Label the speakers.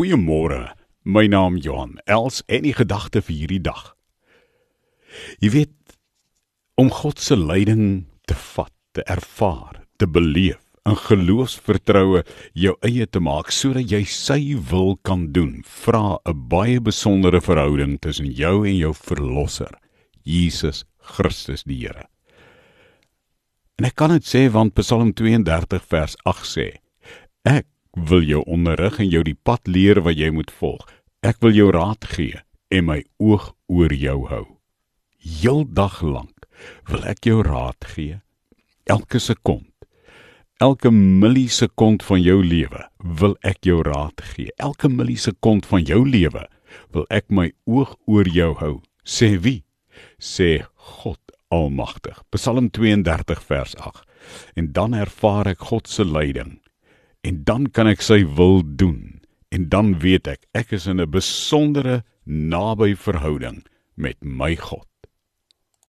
Speaker 1: Goeiemôre. My naam Johan Els en die gedagte vir hierdie dag. Jy weet om God se leiding te vat, te ervaar, te beleef, in geloofsvertroue jou eie te maak sodat jy sy wil kan doen. Vra 'n baie besondere verhouding tussen jou en jou verlosser, Jesus Christus die Here. En ek kan dit sê want Psalm 32 vers 8 sê: Ek wil jou onderrig en jou die pad leer wat jy moet volg. Ek wil jou raad gee en my oog oor jou hou. Heeldag lank wil ek jou raad gee. Elke sekond, elke millisekond van jou lewe wil ek jou raad gee. Elke millisekond van jou lewe wil ek my oog oor jou hou. Sê wie? Sê God Almagtig. Psalm 32 vers 8. En dan ervaar ek God se leiding en dan kan ek sy wil doen. En dan weet ek ek is in 'n besondere naby verhouding met my God